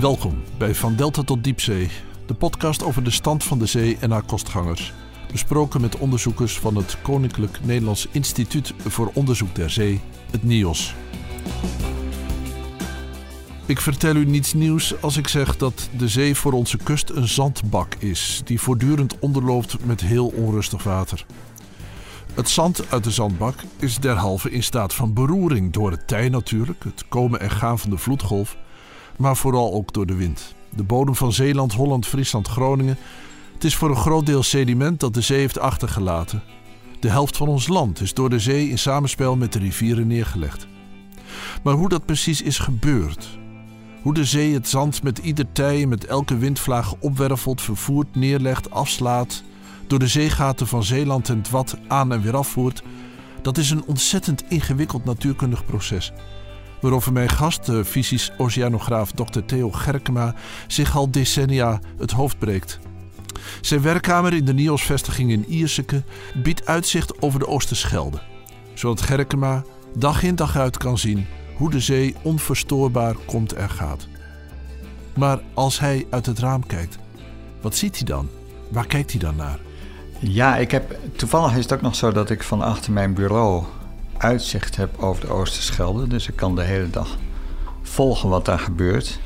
Welkom bij Van Delta tot Diepzee, de podcast over de stand van de zee en haar kostgangers. Besproken met onderzoekers van het Koninklijk Nederlands Instituut voor Onderzoek der Zee, het NIOS. Ik vertel u niets nieuws als ik zeg dat de zee voor onze kust een zandbak is, die voortdurend onderloopt met heel onrustig water. Het zand uit de zandbak is derhalve in staat van beroering door het tij natuurlijk, het komen en gaan van de vloedgolf, maar vooral ook door de wind. De bodem van Zeeland, Holland, Friesland, Groningen. Het is voor een groot deel sediment dat de zee heeft achtergelaten. De helft van ons land is door de zee in samenspel met de rivieren neergelegd. Maar hoe dat precies is gebeurd, hoe de zee het zand met ieder tij en met elke windvlaag opwervelt, vervoert, neerlegt, afslaat, door de zeegaten van Zeeland en het Wat aan en weer afvoert, dat is een ontzettend ingewikkeld natuurkundig proces. Waarover mijn gast, de fysisch oceanograaf Dr. Theo Gerkema, zich al decennia het hoofd breekt. Zijn werkkamer in de NIOS-vestiging in Ierseke biedt uitzicht over de Oosterschelde, zodat Gerkema dag in dag uit kan zien hoe de zee onverstoorbaar komt en gaat. Maar als hij uit het raam kijkt, wat ziet hij dan? Waar kijkt hij dan naar? Ja, ik heb, toevallig is het ook nog zo dat ik van achter mijn bureau uitzicht heb over de Oosterschelde. Dus ik kan de hele dag volgen wat daar gebeurt.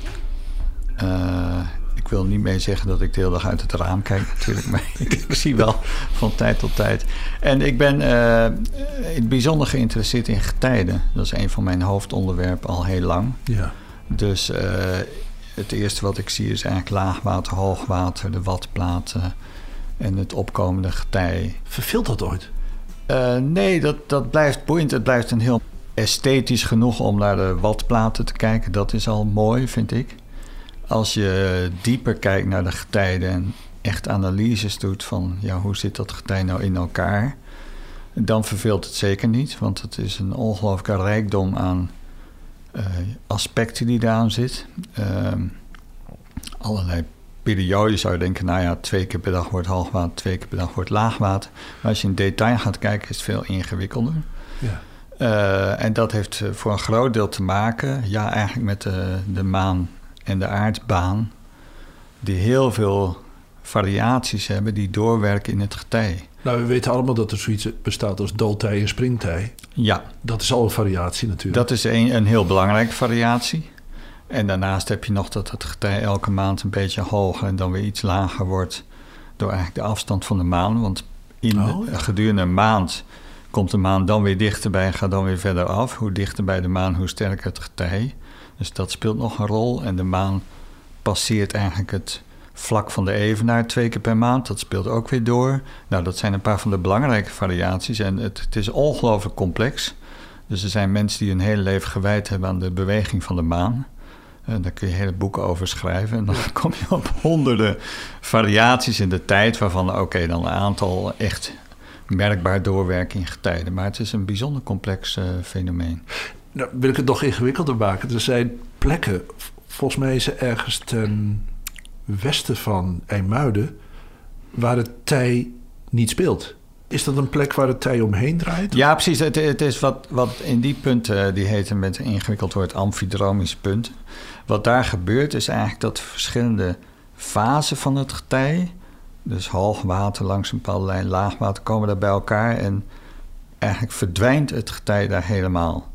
Uh, ik wil niet mee zeggen dat ik de hele dag uit het raam kijk natuurlijk, maar ik, zie wel van tijd tot tijd. En ik ben uh, het bijzonder geïnteresseerd in getijden. Dat is een van mijn hoofdonderwerpen al heel lang. Ja. Dus uh, het eerste wat ik zie is eigenlijk laagwater, hoogwater, de watplaten en het opkomende getij. Verveelt dat ooit? Uh, nee, dat, dat blijft boeiend. Het blijft een heel esthetisch genoeg om naar de watplaten te kijken. Dat is al mooi, vind ik. Als je dieper kijkt naar de getijden en echt analyses doet van ja, hoe zit dat getij nou in elkaar, dan verveelt het zeker niet. Want het is een ongelooflijke rijkdom aan uh, aspecten die daaraan zit. Uh, allerlei periode zou je denken, nou ja, twee keer per dag wordt hoogwater, twee keer per dag wordt laagwater. Maar als je in detail gaat kijken, is het veel ingewikkelder. Ja. Uh, en dat heeft voor een groot deel te maken, ja, eigenlijk met de, de maan en de aardbaan, die heel veel variaties hebben die doorwerken in het getij. Nou, we weten allemaal dat er zoiets bestaat als doodtij en springtij. Ja. Dat is al een variatie natuurlijk. Dat is een, een heel belangrijke variatie. En daarnaast heb je nog dat het getij elke maand een beetje hoger en dan weer iets lager wordt door eigenlijk de afstand van de maan. Want in Oh, ja. gedurende een maand komt de maan dan weer dichterbij en gaat dan weer verder af. Hoe dichter bij de maan, hoe sterker het getij. Dus dat speelt nog een rol. En de maan passeert eigenlijk het vlak van de evenaar twee keer per maand. Dat speelt ook weer door. Nou, dat zijn een paar van de belangrijke variaties. En het, het is ongelooflijk complex. Dus er zijn mensen die hun hele leven gewijd hebben aan de beweging van de maan. Uh, daar kun je hele boeken over schrijven. En dan kom je op honderden variaties in de tijd, waarvan oké, dan een aantal echt merkbaar doorwerken in getijden. Maar het is een bijzonder complex uh, fenomeen. Nou, wil ik het nog ingewikkelder maken. Er zijn plekken, volgens mij is er ergens ten westen van IJmuiden, waar het tij niet speelt. Is dat een plek waar het tij omheen draait? Ja, precies. Het, is wat, wat in die punten, die heten met een ingewikkeld woord amfidromische punten. Wat daar gebeurt is eigenlijk dat verschillende fasen van het getij, dus hoogwater langs een bepaalde lijn, komen daar bij elkaar en eigenlijk verdwijnt het getij daar helemaal.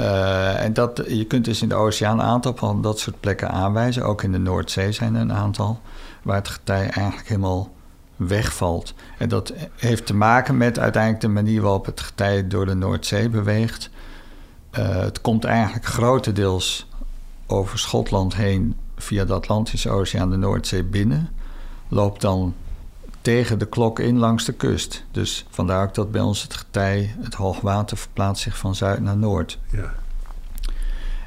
Uh, en dat, je kunt dus in de oceaan een aantal van dat soort plekken aanwijzen. Ook in de Noordzee zijn er een aantal waar het getij eigenlijk helemaal wegvalt. En dat heeft te maken met uiteindelijk de manier waarop het getij door de Noordzee beweegt. Uh, het komt eigenlijk grotendeels over Schotland heen via de Atlantische Oceaan de Noordzee binnen. Loopt dan tegen de klok in langs de kust. Dus vandaar ook dat bij ons het getij, het hoogwater, verplaatst zich van zuid naar noord. Ja.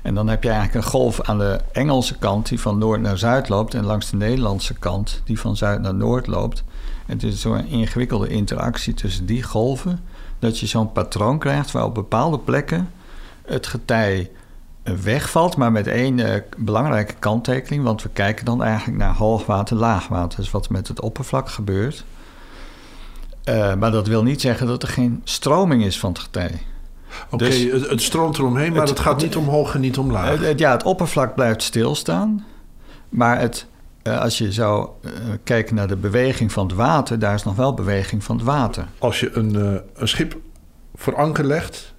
En dan heb je eigenlijk een golf aan de Engelse kant die van noord naar zuid loopt... en langs de Nederlandse kant die van zuid naar noord loopt. Het is zo'n ingewikkelde interactie tussen die golven... dat je zo'n patroon krijgt waar op bepaalde plekken het getij wegvalt... maar met één uh, belangrijke kanttekening... want we kijken dan eigenlijk naar hoogwater, laagwater. Dus wat met het oppervlak gebeurt. Uh, maar dat wil niet zeggen dat er geen stroming is van het getij. Oké, okay, dus, het, het, stroomt eromheen, maar het, het gaat niet omhoog en niet omlaag. Het, ja, het oppervlak blijft stilstaan. Maar het, eh, als je zou eh, kijken naar de beweging van het water, daar is nog wel beweging van het water. Als je een, eh, een schip voor anker legt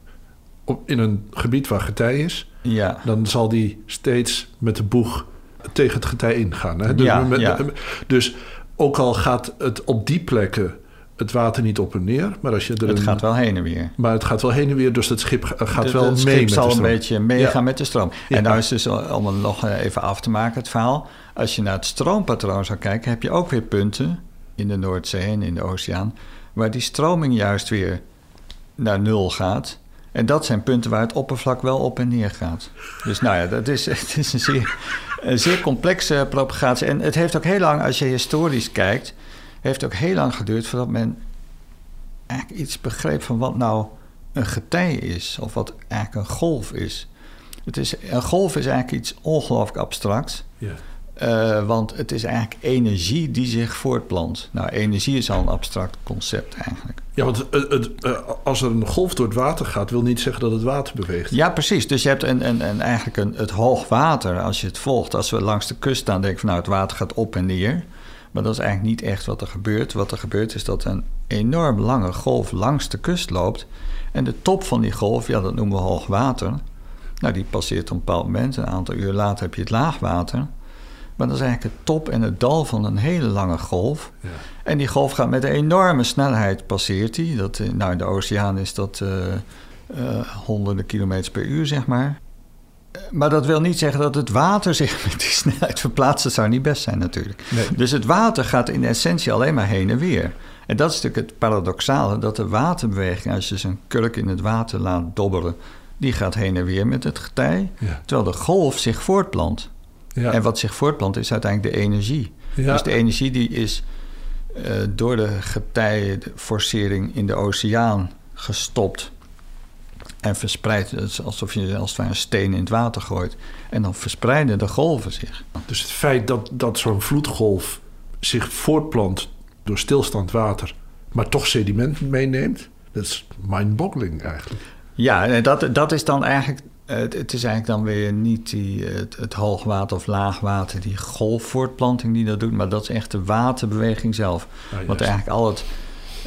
op, in een gebied waar getij is, Ja, dan zal die steeds met de boeg tegen het getij ingaan. Hè? Dus, Ja, met- ja. dus ook al gaat het op die plekken het water niet op en neer, maar als je er het een- gaat wel heen en weer. maar het gaat wel heen en weer, dus het schip ga- gaat De- wel het mee schip met zal de een beetje meegaan Ja. met de stroom. Ja. En nou is dus, eh, om het nog even af te maken, het verhaal. Als je naar het stroompatroon zou kijken, heb je ook weer punten in de Noordzee en in de oceaan, waar die stroming juist weer naar nul gaat. En dat zijn punten waar het oppervlak wel op en neer gaat. Dus nou ja, dat is, het is een zeer, een zeer complexe propagatie. En het heeft ook heel lang, als je historisch kijkt, heeft ook heel lang geduurd voordat men eigenlijk iets begreep van wat nou een getij is, of wat eigenlijk een golf is. Het is een golf is eigenlijk iets ongelooflijk abstracts, Ja. eh, want het is eigenlijk energie die zich voortplant. Nou, energie is al een abstract concept eigenlijk. Ja, want het, het, eh, als er een golf door het water gaat, wil niet zeggen dat het water beweegt. Ja, precies. Dus je hebt een, een, een, eigenlijk een, het hoogwater, als je het volgt. Als we langs de kust staan, denk ik van nou, het water gaat op en neer. Maar dat is eigenlijk niet echt wat er gebeurt. Wat er gebeurt is dat een enorm lange golf langs de kust loopt. En de top van die golf, ja, dat noemen we hoogwater. Nou, die passeert op een bepaald moment. Een aantal uur later heb je het laagwater. Maar dat is eigenlijk het top en het dal van een hele lange golf. Ja. En die golf gaat met een enorme snelheid passeert die. Dat, eh, nou, in de oceaan is dat eh, eh, honderden kilometers per uur, zeg maar. Maar dat wil niet zeggen dat het water zich met die snelheid verplaatst. Dat zou niet best zijn natuurlijk. Nee. Dus het water gaat in essentie alleen maar heen en weer. En dat is natuurlijk het paradoxale, dat de waterbeweging, als je zo'n kurk in het water laat dobberen, die gaat heen en weer met het getij, Ja. terwijl de golf zich voortplant. Ja. En wat zich voortplant is uiteindelijk de energie. Ja. Dus de energie die is eh, door de getijforcering in de oceaan gestopt en verspreid. Het is alsof je als het ware een steen in het water gooit. En dan verspreiden de golven zich. Dus het feit dat, dat zo'n vloedgolf zich voortplant door stilstand water, maar toch sediment meeneemt, dat is mind-boggling eigenlijk. Ja, en dat, dat is dan eigenlijk. eh, Het, is eigenlijk dan weer niet die, het, het hoogwater of laagwater, die golfvoortplanting die dat doet, maar dat is echt de waterbeweging zelf. Ja, Want eigenlijk al het,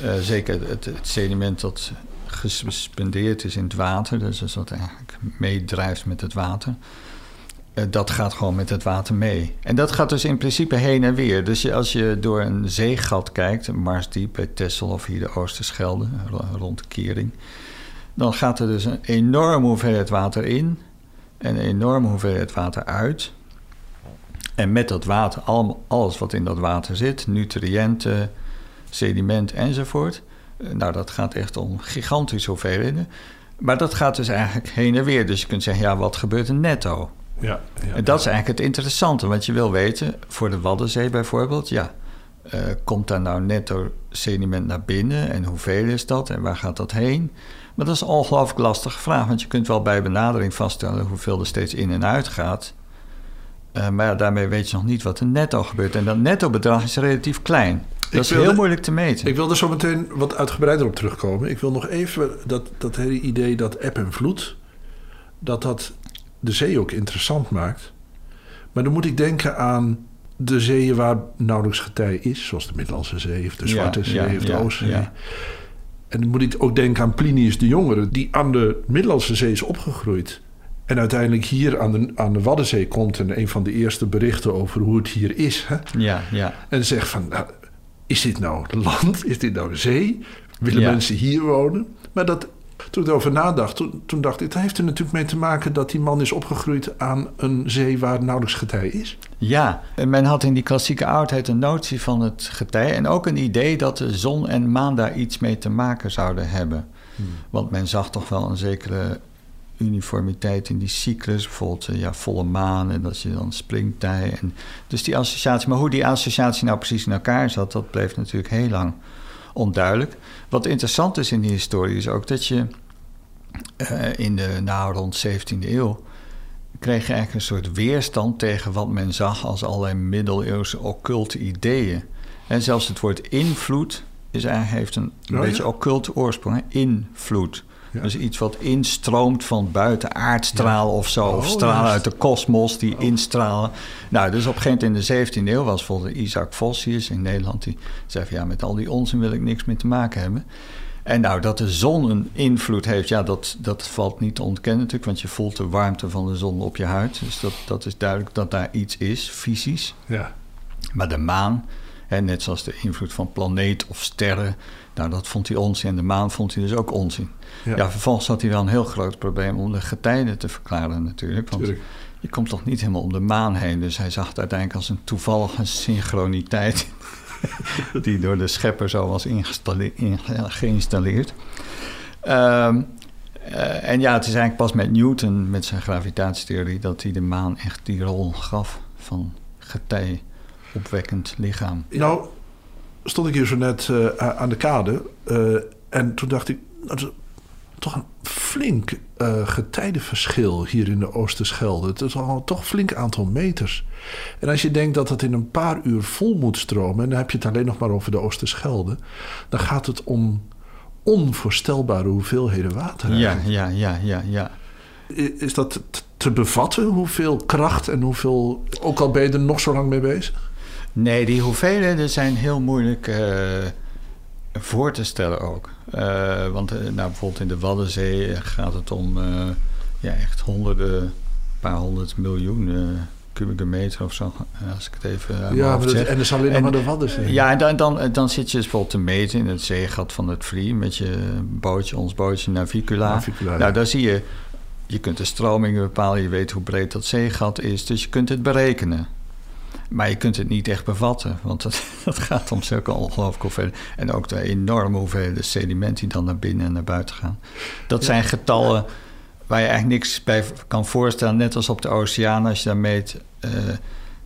eh, zeker het, het sediment dat gesuspendeerd is in het water, dus dat wat eigenlijk meedrijft met het water, eh, dat gaat gewoon met het water mee. En dat gaat dus in principe heen en weer. Dus als je door een zeegat kijkt, Marsdiep bij Texel of hier de Oosterschelde, ro- rond de Kering, dan gaat er dus een enorme hoeveelheid water in en een enorme hoeveelheid water uit. En met dat water, alles wat in dat water zit, nutriënten, sediment enzovoort. Eh, Nou, dat gaat echt om gigantische hoeveelheden. Maar dat gaat dus eigenlijk heen en weer. Dus je kunt zeggen, ja, wat gebeurt er netto? Ja, ja, En dat is eigenlijk het interessante, want je wil weten, voor de Waddenzee bijvoorbeeld, ja, eh, komt daar nou netto sediment naar binnen en hoeveel is dat en waar gaat dat heen? Maar dat is een ongelooflijk lastige vraag, want je kunt wel bij benadering vaststellen hoeveel er steeds in en uit gaat. Eh, maar ja, daarmee weet je nog niet wat er netto gebeurt. En dat netto bedrag is relatief klein. Dat is wilde- heel moeilijk te meten. Ik wil er zo meteen wat uitgebreider op terugkomen. Ik wil nog even dat, dat hele idee dat eb en vloed, dat dat de zee ook interessant maakt. Maar dan moet ik denken aan de zeeën waar nauwelijks getij is, zoals de Middellandse Zee of de Ja, Zwarte Zee ja, of de Oostzee. ja. En dan moet ik ook denken aan Plinius de Jongere, die aan de Middellandse Zee is opgegroeid. En uiteindelijk hier aan de, aan de Waddenzee komt en een van de eerste berichten over hoe het hier is. Hè? Ja, ja. En zegt van, nou, is dit nou land? Is dit nou zee? Willen Ja. mensen hier wonen? Maar dat, toen ik erover nadacht, toen, toen dacht ik... dat heeft er natuurlijk mee te maken dat die man is opgegroeid... aan een zee waar nauwelijks getij is. Ja, en men had in die klassieke oudheid een notie van het getij en ook een idee dat de zon en maan daar iets mee te maken zouden hebben. Want men zag toch wel een zekere uniformiteit in die cyclus, bijvoorbeeld eh, ja, volle maan en dat je dan springtij. En, dus die associatie, maar hoe die associatie nou precies in elkaar zat, dat bleef natuurlijk heel lang onduidelijk. Wat interessant is in die historie is ook dat je eh, in de nou rond 17e eeuw kreeg je eigenlijk een soort weerstand tegen wat men zag als allerlei middeleeuwse occulte ideeën. En zelfs het woord invloed is eigenlijk, heeft een, een Oh, beetje ja? occulte oorsprong. Hè? Invloed. Ja. Dus iets wat instroomt van buiten aardstralen of zo. of Oh, stralen juist. uit de kosmos die instralen. Nou, dus op een gegeven moment in de 17e eeuw was bijvoorbeeld Isaac Vossius in Nederland. Die zei van ja, met al die onzin wil ik niks meer te maken hebben. En nou, dat de zon een invloed heeft, ja, dat, dat valt niet te ontkennen natuurlijk. Want je voelt de warmte van de zon op je huid. Dus dat, dat is duidelijk dat daar iets is, fysisch. Ja. Maar de maan, hè, net zoals de invloed van planeet of sterren, nou, dat vond hij onzin. En de maan vond hij dus ook onzin. Ja. Ja, vervolgens had hij wel een heel groot probleem om de getijden te verklaren natuurlijk. Want Tuurlijk. je komt toch niet helemaal om de maan heen. Dus hij zag het uiteindelijk als een toevallige synchroniteit... die door de schepper zo was geïnstalleerd. Ehm, eh, en ja, het is eigenlijk pas met Newton, met zijn gravitatietheorie... dat hij de maan echt die rol gaf van getij opwekkend lichaam. Nou, stond ik hier zo net eh, aan de kade. eh, en toen dacht ik, dat is toch een flink eh, getijdenverschil hier in de Oosterschelde. Het is al toch een flink aantal meters. En als je denkt dat het in een paar uur vol moet stromen... en dan heb je het alleen nog maar over de Oosterschelde... dan gaat het om onvoorstelbare hoeveelheden water. Ja, ja, ja, ja, ja. Is dat te bevatten, hoeveel kracht en hoeveel... ook al ben je er nog zo lang mee bezig? Nee, die hoeveelheden zijn heel moeilijk eh, voor te stellen ook. Eh, want eh, nou, bijvoorbeeld in de Waddenzee gaat het om ja, echt honderden, een paar honderd miljoen kubieke meter of zo. Als ik het even Ja, maar dat, en dat is alleen nog maar de Waddenzee. Ja, en dan, dan, dan zit je dus bijvoorbeeld te meten in het zeegat van het Vlie... met je bootje, ons bootje Navicula. Navicula, ja. Nou, daar zie je... Je kunt de stromingen bepalen, je weet hoe breed dat zeegat is... dus je kunt het berekenen. Maar je kunt het niet echt bevatten, want dat, dat gaat om zulke ongelooflijke hoeveelheden. En ook de enorme hoeveelheden sediment die dan naar binnen en naar buiten gaan. Dat zijn getallen waar je eigenlijk niks bij kan voorstellen. Net als op de oceaan, als je daar meet... eh,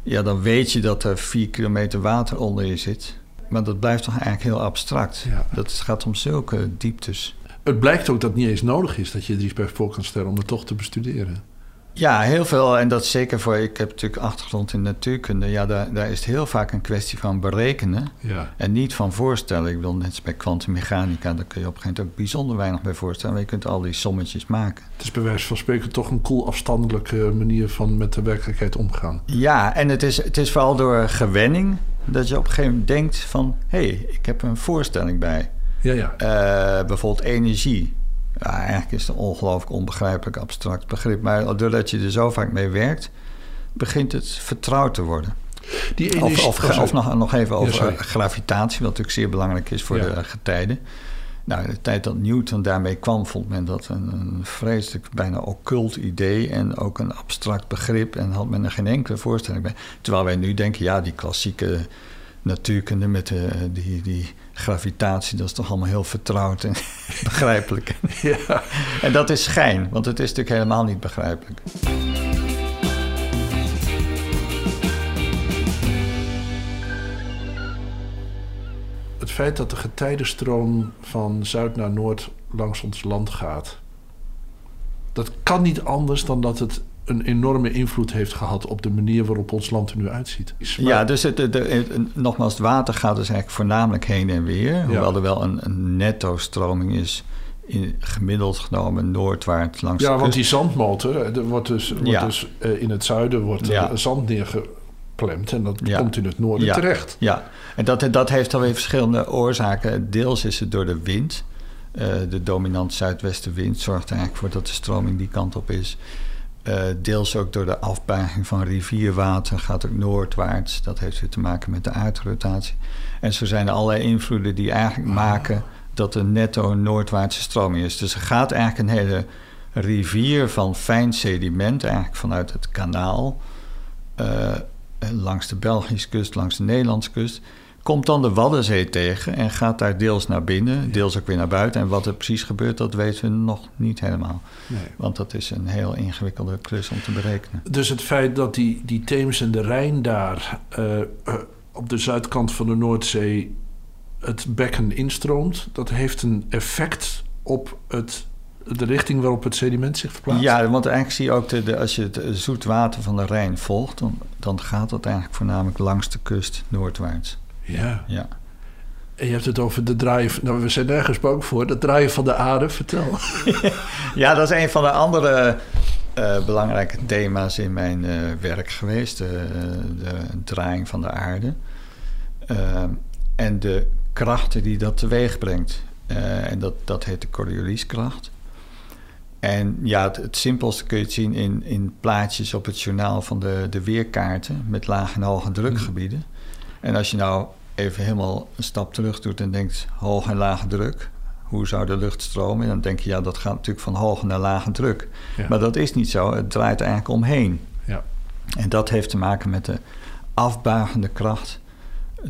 ja, dan weet je dat er vier kilometer water onder je zit. Maar dat blijft toch eigenlijk heel abstract. Ja. Dat gaat om zulke dieptes. Het blijkt ook dat het niet eens nodig is dat je er iets bij voor kan stellen om het toch te bestuderen. Ja, heel veel. En dat is zeker voor... Ik heb natuurlijk achtergrond in natuurkunde. Ja, daar, daar is het heel vaak een kwestie van berekenen. Ja. En niet van voorstellen. Ik bedoel, net als bij kwantummechanica... daar kun je op een gegeven moment ook bijzonder weinig bij voorstellen. Maar je kunt al die sommetjes maken. Het is bij wijze van spreken toch een cool afstandelijke manier van met de werkelijkheid omgaan. Ja, en het is, het is vooral door gewenning... dat je op een gegeven moment denkt van... hé, hey, ik heb een voorstelling bij. Ja, ja. Eh, bijvoorbeeld energie. Ja, eigenlijk is het een ongelooflijk onbegrijpelijk abstract begrip. Maar doordat je er zo vaak mee werkt, begint het vertrouwd te worden. Die Of, energie... of, oh, of nog, nog even over eh, gravitatie, wat natuurlijk zeer belangrijk is voor Ja. de getijden. Nou, in de tijd dat Newton daarmee kwam, vond men dat een, een vreselijk, bijna occult idee en ook een abstract begrip en had men er geen enkele voorstelling bij. Terwijl wij nu denken, ja, die klassieke natuurkunde met de, die, die gravitatie, dat is toch allemaal heel vertrouwd en begrijpelijk. Ja. En dat is schijn, want het is natuurlijk helemaal niet begrijpelijk. Het feit dat de getijdenstroom van zuid naar noord langs ons land gaat... dat kan niet anders dan dat het een enorme invloed heeft gehad... op de manier waarop ons land er nu uitziet. Maar- Ja, dus het, het- het- nogmaals, het water gaat dus eigenlijk voornamelijk heen en weer. Hoewel er wel een, een netto-stroming is, in, gemiddeld genomen noordwaarts langs Ja, de want die zandmotor, er wordt dus, wordt Ja. dus eh, in het zuiden wordt Ja. zand neergeplemd... en dat Ja. komt in het noorden Ja. terecht. Ja, en dat, dat heeft alweer verschillende oorzaken. Deels is het door de wind. Eh, de dominant zuidwestenwind zorgt er eigenlijk voor dat de stroming die kant op is. Eh, deels ook door de afbuiging van rivierwater gaat ook noordwaarts. Dat heeft weer te maken met de aardrotatie. En zo zijn er allerlei invloeden die eigenlijk maken dat er netto een noordwaartse stroming is. Dus er gaat eigenlijk een hele rivier van fijn sediment, eigenlijk vanuit het kanaal, eh, langs de Belgische kust, langs de Nederlandse kust, komt dan de Waddenzee tegen en gaat daar deels naar binnen, deels ook weer naar buiten. En wat er precies gebeurt, dat weten we nog niet helemaal. Nee. Want dat is een heel ingewikkelde klus om te berekenen. Dus het feit dat die, die Theems en de Rijn daar eh, eh, op de zuidkant van de Noordzee het bekken instroomt, dat heeft een effect op het, de richting waarop het sediment zich verplaatst. Ja, want eigenlijk zie je ook, de, de- als je het zoet water van de Rijn volgt, dan, dan gaat dat eigenlijk voornamelijk langs de kust noordwaarts. Ja. Ja. En je hebt het over de draaien... Nou, we zijn nergens bang voor. Het draaien van de aarde, vertel. ja, dat is een van de andere uh, belangrijke thema's in mijn uh, werk geweest. De, de, draaiing van de aarde. En de krachten die dat teweeg brengt. en dat, dat heet de Corioliskracht. En ja, het, het, simpelste kun je het zien in, in plaatjes op het journaal van de, de weerkaarten met lage en hoge drukgebieden. En als je nou even helemaal een stap terug doet en denkt hoge en lage druk, hoe zou de lucht stromen? En dan denk je, ja, dat gaat natuurlijk van hoge naar lage druk. Maar dat is niet zo, het draait eigenlijk omheen. Ja. En dat heeft te maken met de afbuigende kracht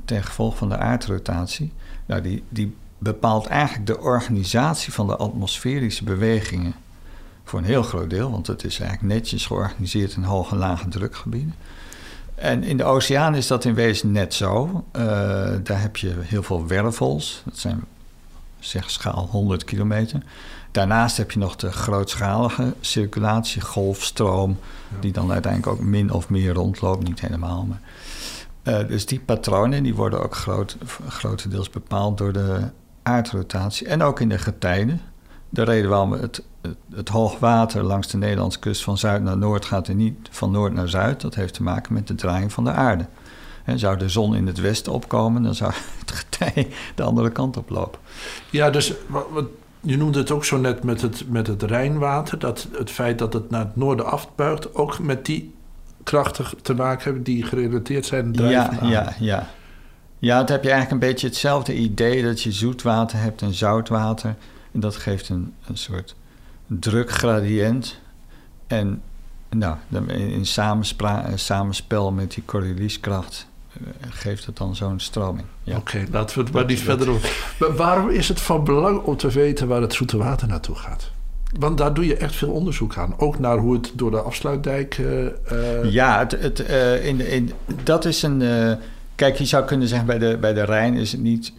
ten gevolge van de aardrotatie. Nou, die, die bepaalt eigenlijk de organisatie van de atmosferische bewegingen. Voor een heel groot deel, want het is eigenlijk netjes georganiseerd in hoge en lage drukgebieden. En in de oceaan is dat in wezen net zo. Uh, daar heb je heel veel wervels. Dat zijn zeg schaal 100 kilometer. Daarnaast heb je nog de grootschalige circulatie, golfstroom, die dan uiteindelijk ook min of meer rondloopt, niet helemaal. Maar, uh, dus die patronen die worden ook groot, grotendeels bepaald door de aardrotatie en ook in de getijden. De reden waarom het, het, het hoogwater langs de Nederlandse kust van zuid naar noord gaat en niet van noord naar zuid, dat heeft te maken met de draaiing van de aarde. En zou de zon in het westen opkomen, dan zou het getij de andere kant op lopen. Ja, dus wat, je noemde het ook zo net met het, met het Rijnwater, dat het feit dat het naar het noorden afbuigt, ook met die krachten te maken hebben die gerelateerd zijn aan ja, ja, ja. Ja, dan heb je eigenlijk een beetje hetzelfde idee dat je zoetwater hebt en zoutwater. En dat geeft een, een soort drukgradient. En nou, in samenspel met die Corioliskracht eh, geeft het dan zo'n stroming. Ja. Oké, laten we het maar niet verder over. Maar waarom is het van belang om te weten waar het zoete water naartoe gaat? Want daar doe je echt veel onderzoek aan. Ook naar hoe het door de afsluitdijk. Uh, ja, het, het, in, in, dat is een. kijk, je zou kunnen zeggen: bij de, bij de Rijn is het niet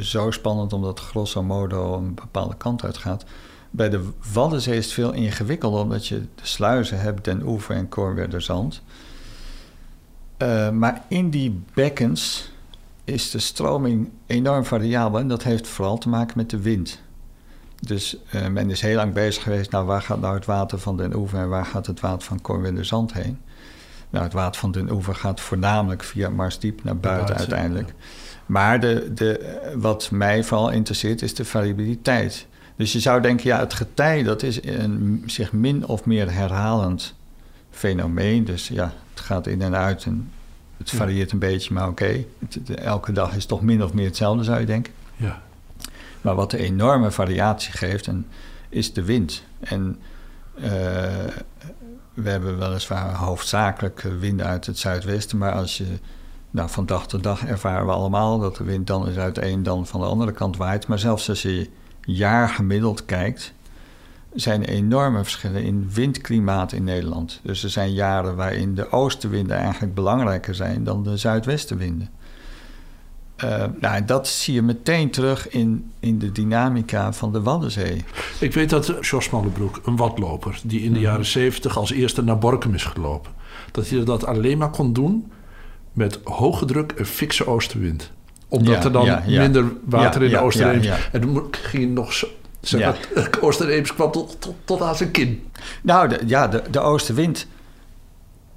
zo spannend, omdat grosso modo een bepaalde kant uit gaat. Bij de Waddenzee is het veel ingewikkelder, omdat je de sluizen hebt, Den Oever en Kornwerderzand. Uh, maar in die bekkens is de stroming enorm variabel en dat heeft vooral te maken met de wind. Dus uh, men is heel lang bezig geweest, nou waar gaat nou het water van Den Oever en waar gaat het water van Kornwerderzand heen? Nou, het water van Den Oever gaat voornamelijk via Marsdiep naar buiten, uiteindelijk. Maar de, de, wat mij vooral interesseert is de variabiliteit. Dus je zou denken, ja, het getij dat is een zich min of meer herhalend fenomeen. Dus ja, het gaat in en uit en het varieert een beetje, maar oké. Elke dag is toch min of meer hetzelfde, zou je denken. Ja. Maar wat de enorme variatie geeft, en, is de wind. En uh, we hebben weliswaar hoofdzakelijk winden uit het zuidwesten, maar als je nou, van dag tot dag ervaren we allemaal dat de wind dan is uit de een dan van de andere kant waait. Maar zelfs als je jaar gemiddeld kijkt, zijn er enorme verschillen in windklimaat in Nederland. Dus er zijn jaren waarin de oostenwinden eigenlijk belangrijker zijn dan de zuidwestenwinden. Uh, nou, dat zie je meteen terug in, in de dynamica van de Waddenzee. Ik weet dat Jos Mannebroek, een watloper, die in de mhm. jaren zeventig als eerste naar Borkum is gelopen, dat hij dat alleen maar kon doen met hoge druk en fikse oostenwind. Omdat er dan minder water in de oostereems... En toen ging je nog zo... Zeg ja. oostereems kwam tot, tot, tot, aan zijn kin. Nou, de, ja, de, de oostenwind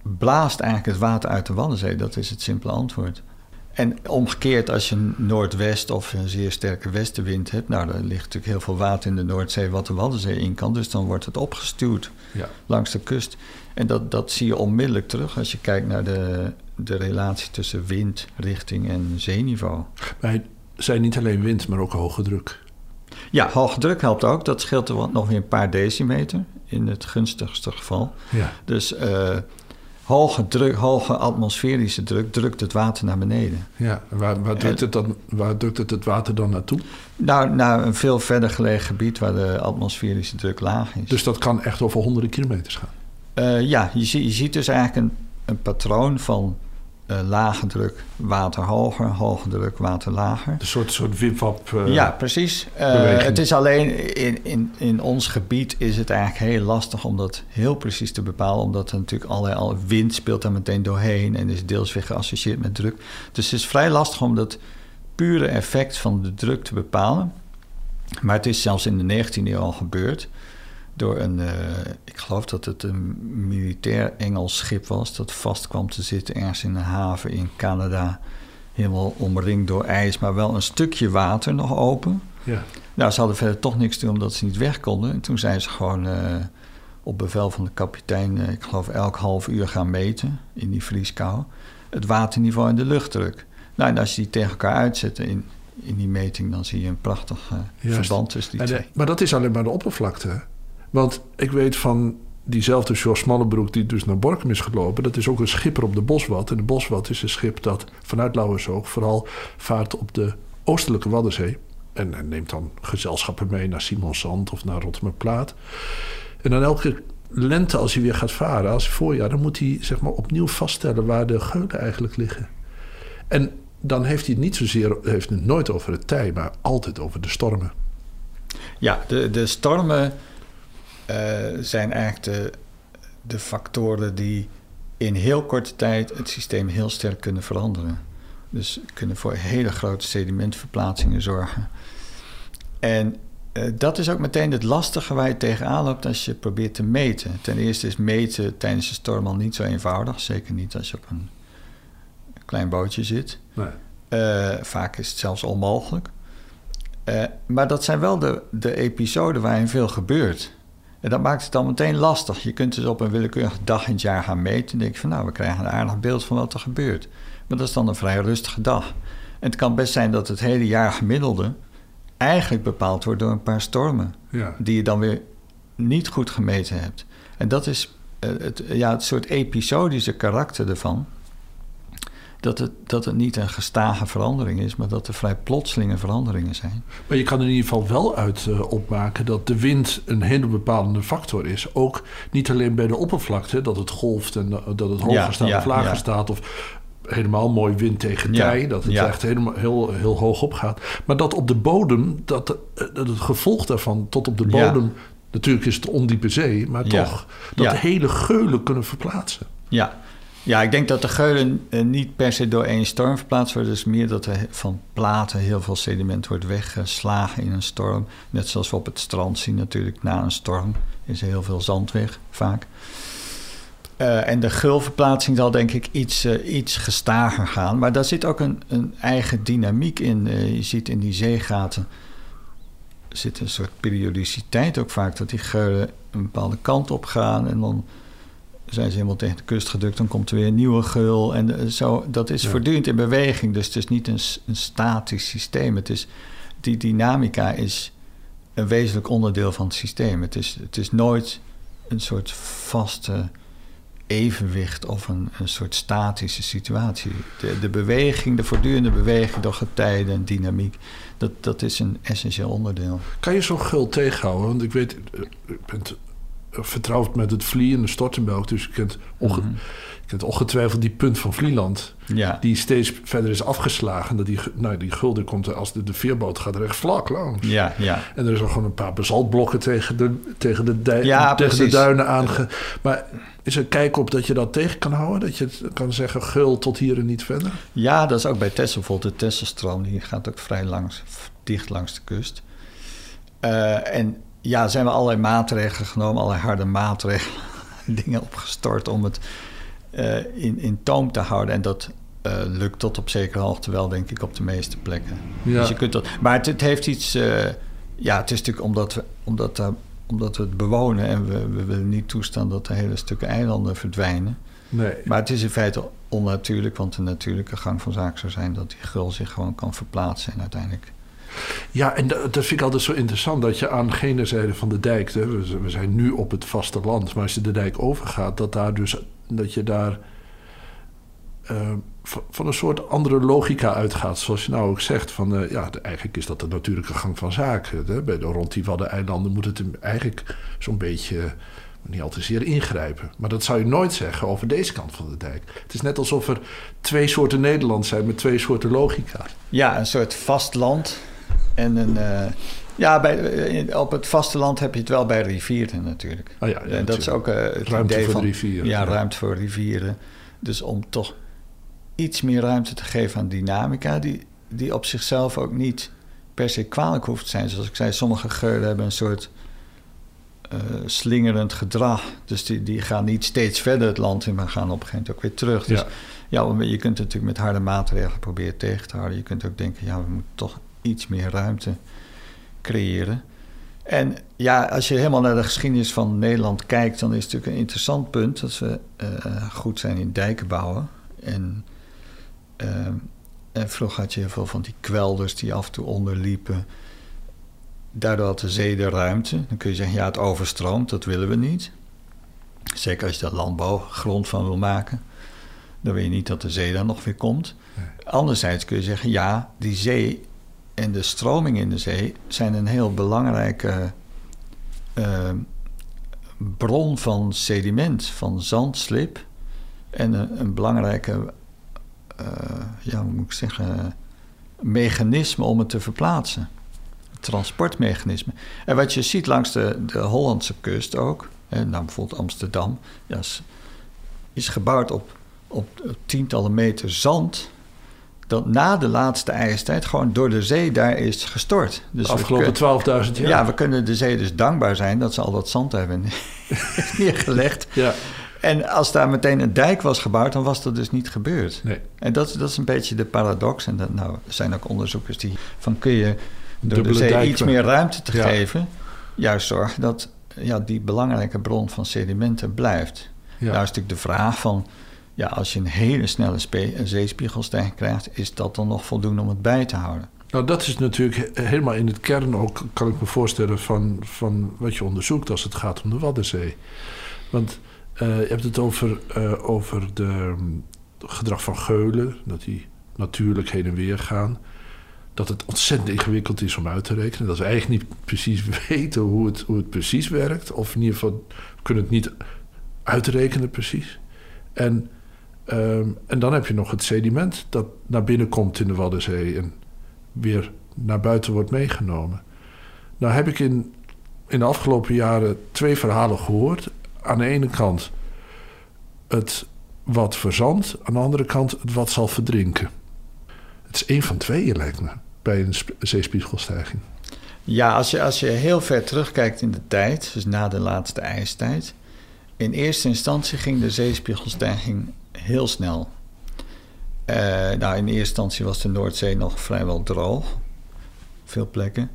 blaast eigenlijk het water uit de Waddenzee. Dat is het simpele antwoord. En omgekeerd, als je een noordwest of een zeer sterke westenwind hebt, nou, dan ligt natuurlijk heel veel water in de Noordzee wat de Waddenzee in kan. Dus dan wordt het opgestuurd langs de kust. En dat, dat zie je onmiddellijk terug als je kijkt naar de, de relatie tussen wind, richting en zeeniveau. Wij zijn niet alleen wind, maar ook hoge druk. Ja, hoge druk helpt ook. Dat scheelt er nog weer een paar decimeter in het gunstigste geval. Ja. Dus uh, hoge, druk, hoge atmosferische druk drukt het water naar beneden. Ja, waar, waar, drukt, het dan, waar drukt het het water dan naartoe? Nou, naar een veel verder gelegen gebied waar de atmosferische druk laag is. Dus dat kan echt over honderden kilometers gaan? Uh, ja, je, je ziet dus eigenlijk een, een patroon van uh, lage druk, water hoger, hoge druk, water lager. Een soort, soort wipwap. Uh, ja, precies. Het is alleen in, in, in ons gebied is het eigenlijk heel lastig om dat heel precies te bepalen, omdat er natuurlijk allerlei wind speelt daar meteen doorheen en is deels weer geassocieerd met druk. Dus het is vrij lastig om dat pure effect van de druk te bepalen. Maar het is zelfs in de 19e eeuw al gebeurd door een, uh, ik geloof dat het een militair Engels schip was, dat vast kwam te zitten ergens in een haven in Canada, helemaal omringd door ijs, maar wel een stukje water nog open. Ja. Nou, ze hadden verder toch niks te doen omdat ze niet weg konden. En toen zijn ze gewoon uh, op bevel van de kapitein, uh, ik geloof elk half uur gaan meten in die vrieskou, het waterniveau en de luchtdruk. Nou, en als je die tegen elkaar uitzet in, in die meting, dan zie je een prachtig verband tussen die En, twee. maar dat is alleen maar de oppervlakte. Want ik weet van diezelfde George Smallenbroek die dus naar Borkum is gelopen... dat is ook een schipper op de Boswat. En de Boswat is een schip dat vanuit Lauwersoog vooral vaart op de oostelijke Waddenzee. En, neemt dan gezelschappen mee naar Simonsand of naar Rotterdam-Plaat. En dan elke lente als hij weer gaat varen, als voorjaar... dan moet hij zeg maar opnieuw vaststellen waar de geulen eigenlijk liggen. En dan heeft hij het niet zozeer, heeft het nooit over het tij... maar altijd over de stormen. Ja, de, de stormen zijn eigenlijk de, de factoren die in heel korte tijd het systeem heel sterk kunnen veranderen. Dus kunnen voor hele grote sedimentverplaatsingen zorgen. En uh, dat is ook meteen het lastige waar je tegenaan loopt als je probeert te meten. Ten eerste is meten tijdens een storm al niet zo eenvoudig. Zeker niet als je op een klein bootje zit. Nee. Uh, vaak is het zelfs onmogelijk. maar dat zijn wel de, de episoden waarin veel gebeurt. En dat maakt het dan meteen lastig. Je kunt dus op een willekeurige dag in het jaar gaan meten. En denk je van nou, we krijgen een aardig beeld van wat er gebeurt. Maar dat is dan een vrij rustige dag. En het kan best zijn dat het hele jaar gemiddelde eigenlijk bepaald wordt door een paar stormen. Ja. Die je dan weer niet goed gemeten hebt. En dat is uh, het, ja, het soort episodische karakter ervan. Dat het, dat het niet een gestage verandering is, maar dat er vrij plotselinge veranderingen zijn. Maar je kan er in ieder geval wel uit uh, opmaken dat de wind een hele bepalende factor is. Ook niet alleen bij de oppervlakte, dat het golft en uh, dat het hoger Ja, staat ja, of lager ja. staat. Of helemaal mooi wind tegen tij, dat het echt helemaal heel, heel hoog opgaat. Maar dat op de bodem, dat, eh, dat het gevolg daarvan tot op de bodem... Natuurlijk is het ondiepe zee, maar toch dat hele geulen kunnen verplaatsen. Ja. Ja, ik denk dat de geulen eh, niet per se door één storm verplaatst worden. Dus meer dat er van platen heel veel sediment wordt weggeslagen in een storm. Net zoals we op het strand zien natuurlijk. Na een storm is er heel veel zand weg, vaak. Eh, en de gulverplaatsing zal denk ik iets, eh, iets gestager gaan. Maar daar zit ook een, een eigen dynamiek in. Je ziet in die zeegaten zit een soort periodiciteit ook vaak. Dat die geulen een bepaalde kant op gaan en dan zijn ze helemaal tegen de kust gedrukt. Dan komt er weer een nieuwe geul. En eh, zo, dat is Ja. voortdurend in beweging. Dus het is niet een, statisch systeem. Het is, die dynamica is een wezenlijk onderdeel van het systeem. Het is, het is nooit een soort vaste evenwicht of een, een soort statische situatie. De, de beweging, de voortdurende beweging door getijden en dynamiek, dat, dat is een essentieel onderdeel. Kan je zo'n gul tegenhouden? Want ik weet, eh, ik ben vertrouwd met het vlie en de stortenbelk. Dus je kent, onge- Mhm. ongetwijfeld die punt van Vlieland. Ja, Die steeds verder is afgeslagen. Dat die, nou, die gulden komt er als de, de veerboot gaat er echt vlak langs. ja, ja. En er is ook gewoon een paar basaltblokken tegen de, tegen de, dij- Ja, tegen de duinen aange... Maar is er kijk op dat je dat tegen kan houden? Dat je kan zeggen, gul tot hier en niet verder? Ja, dat is ook bij Texel bijvoorbeeld. De Tesselstroom die gaat ook vrij langs, dicht langs de kust. Eh, en ja, er zijn we allerlei maatregelen genomen, allerlei harde maatregelen, dingen opgestort om het eh, in, in toom te houden. En dat eh, lukt tot op zekere hoogte wel, denk ik, op de meeste plekken. Ja. Dus je kunt dat, maar het, het heeft iets. eh, ja, het is natuurlijk omdat we, omdat, omdat we het bewonen en we, we willen niet toestaan dat de hele stukken eilanden verdwijnen. Nee. Maar het is in feite onnatuurlijk, want de natuurlijke gang van zaken zou zijn dat die gul zich gewoon kan verplaatsen en uiteindelijk. Ja, en dat, vind ik altijd zo interessant. Dat je aan gene zijde van de dijk... Hè, we, zijn nu op het vasteland, maar als je de dijk overgaat... dat, daar dus, dat je daar eh, van, een soort andere logica uitgaat. Zoals je nou ook zegt. Van, eh, ja, eigenlijk is dat de natuurlijke gang van zaken. Hè. Bij de, rond die Waddeneilanden moet het eigenlijk zo'n beetje... niet al te zeer ingrijpen. Maar dat zou je nooit zeggen over deze kant van de dijk. Het is net alsof er twee soorten Nederland zijn met twee soorten logica. Ja, een soort vastland en een. eh, ja, bij, in- op het vasteland heb je het wel bij rivieren natuurlijk. Oh ja, ja, en dat is ook eh, het Ruimte idee voor van rivieren. Ja, Ja. ruimte voor rivieren. Dus om toch iets meer ruimte te geven aan dynamica, die die op zichzelf ook niet per se kwalijk hoeft te zijn. Zoals ik zei, sommige geulen hebben een soort uh, slingerend gedrag. Dus die, die gaan niet steeds verder het land in, maar gaan op een gegeven moment ook weer terug. Dus ja, ja je kunt natuurlijk met harde maatregelen proberen tegen te houden. Je kunt ook denken, ja, we moeten toch iets meer ruimte creëren. En ja, als je helemaal naar de geschiedenis van Nederland kijkt, dan is het natuurlijk een interessant punt dat we uh, goed zijn in dijken bouwen. En, uh, en vroeger had je heel veel van die kwelders die af en toe onderliepen. Daardoor had de zee de ruimte. Dan kun je zeggen, ja, het overstroomt, dat willen we niet. Zeker als je daar landbouwgrond van wil maken. Dan wil je niet dat de zee daar nog weer komt. Anderzijds kun je zeggen, ja, die zee en de stroming in de zee zijn een heel belangrijke uh, bron van sediment, van zand, slip. En een, belangrijke, uh, ja, hoe moet ik zeggen, mechanisme om het te verplaatsen. transportmechanisme. En wat je ziet langs de, de Hollandse kust ook, hè, nou bijvoorbeeld Amsterdam, ja, is, is gebouwd op, op tientallen meter zand dat na de laatste ijstijd gewoon door de zee daar is gestort. Dus de afgelopen 12.000 jaar? Ja, we kunnen de zee dus dankbaar zijn dat ze al dat zand hebben neergelegd. Ja. En als daar meteen een dijk was gebouwd, dan was dat dus niet gebeurd. Nee. En dat, dat is een beetje de paradox. En dat, nou, er zijn ook onderzoekers die van kun je door de zee iets meer ruimte te geven, juist zorgen dat ja, die belangrijke bron van sedimenten blijft. Ja. Nou is natuurlijk de vraag van ja, als je een hele snelle zeespiegelstijging krijgt, is dat dan nog voldoende om het bij te houden? Nou, dat is natuurlijk helemaal in het kern ook, kan ik me voorstellen, van, van wat je onderzoekt als het gaat om de Waddenzee. Want uh, je hebt het over, uh, over de, um, gedrag van geulen, dat die natuurlijk heen en weer gaan. Dat het ontzettend ingewikkeld is om uit te rekenen. Dat we eigenlijk niet precies weten hoe het, hoe het precies werkt. Of in ieder geval kunnen het niet uitrekenen precies. En Um, en dan heb je nog het sediment dat naar binnen komt in de Waddenzee en weer naar buiten wordt meegenomen. Nou heb ik in, in de afgelopen jaren twee verhalen gehoord. Aan de ene kant het wat verzandt, aan de andere kant het wat zal verdrinken. Het is één van tweeën, lijkt me, bij een zeespiegelstijging. Ja, als je, als je heel ver terugkijkt in de tijd, dus na de laatste ijstijd. In eerste instantie ging de zeespiegelstijging heel snel. Uh, nou, in eerste instantie was de Noordzee nog vrijwel droog. Veel plekken.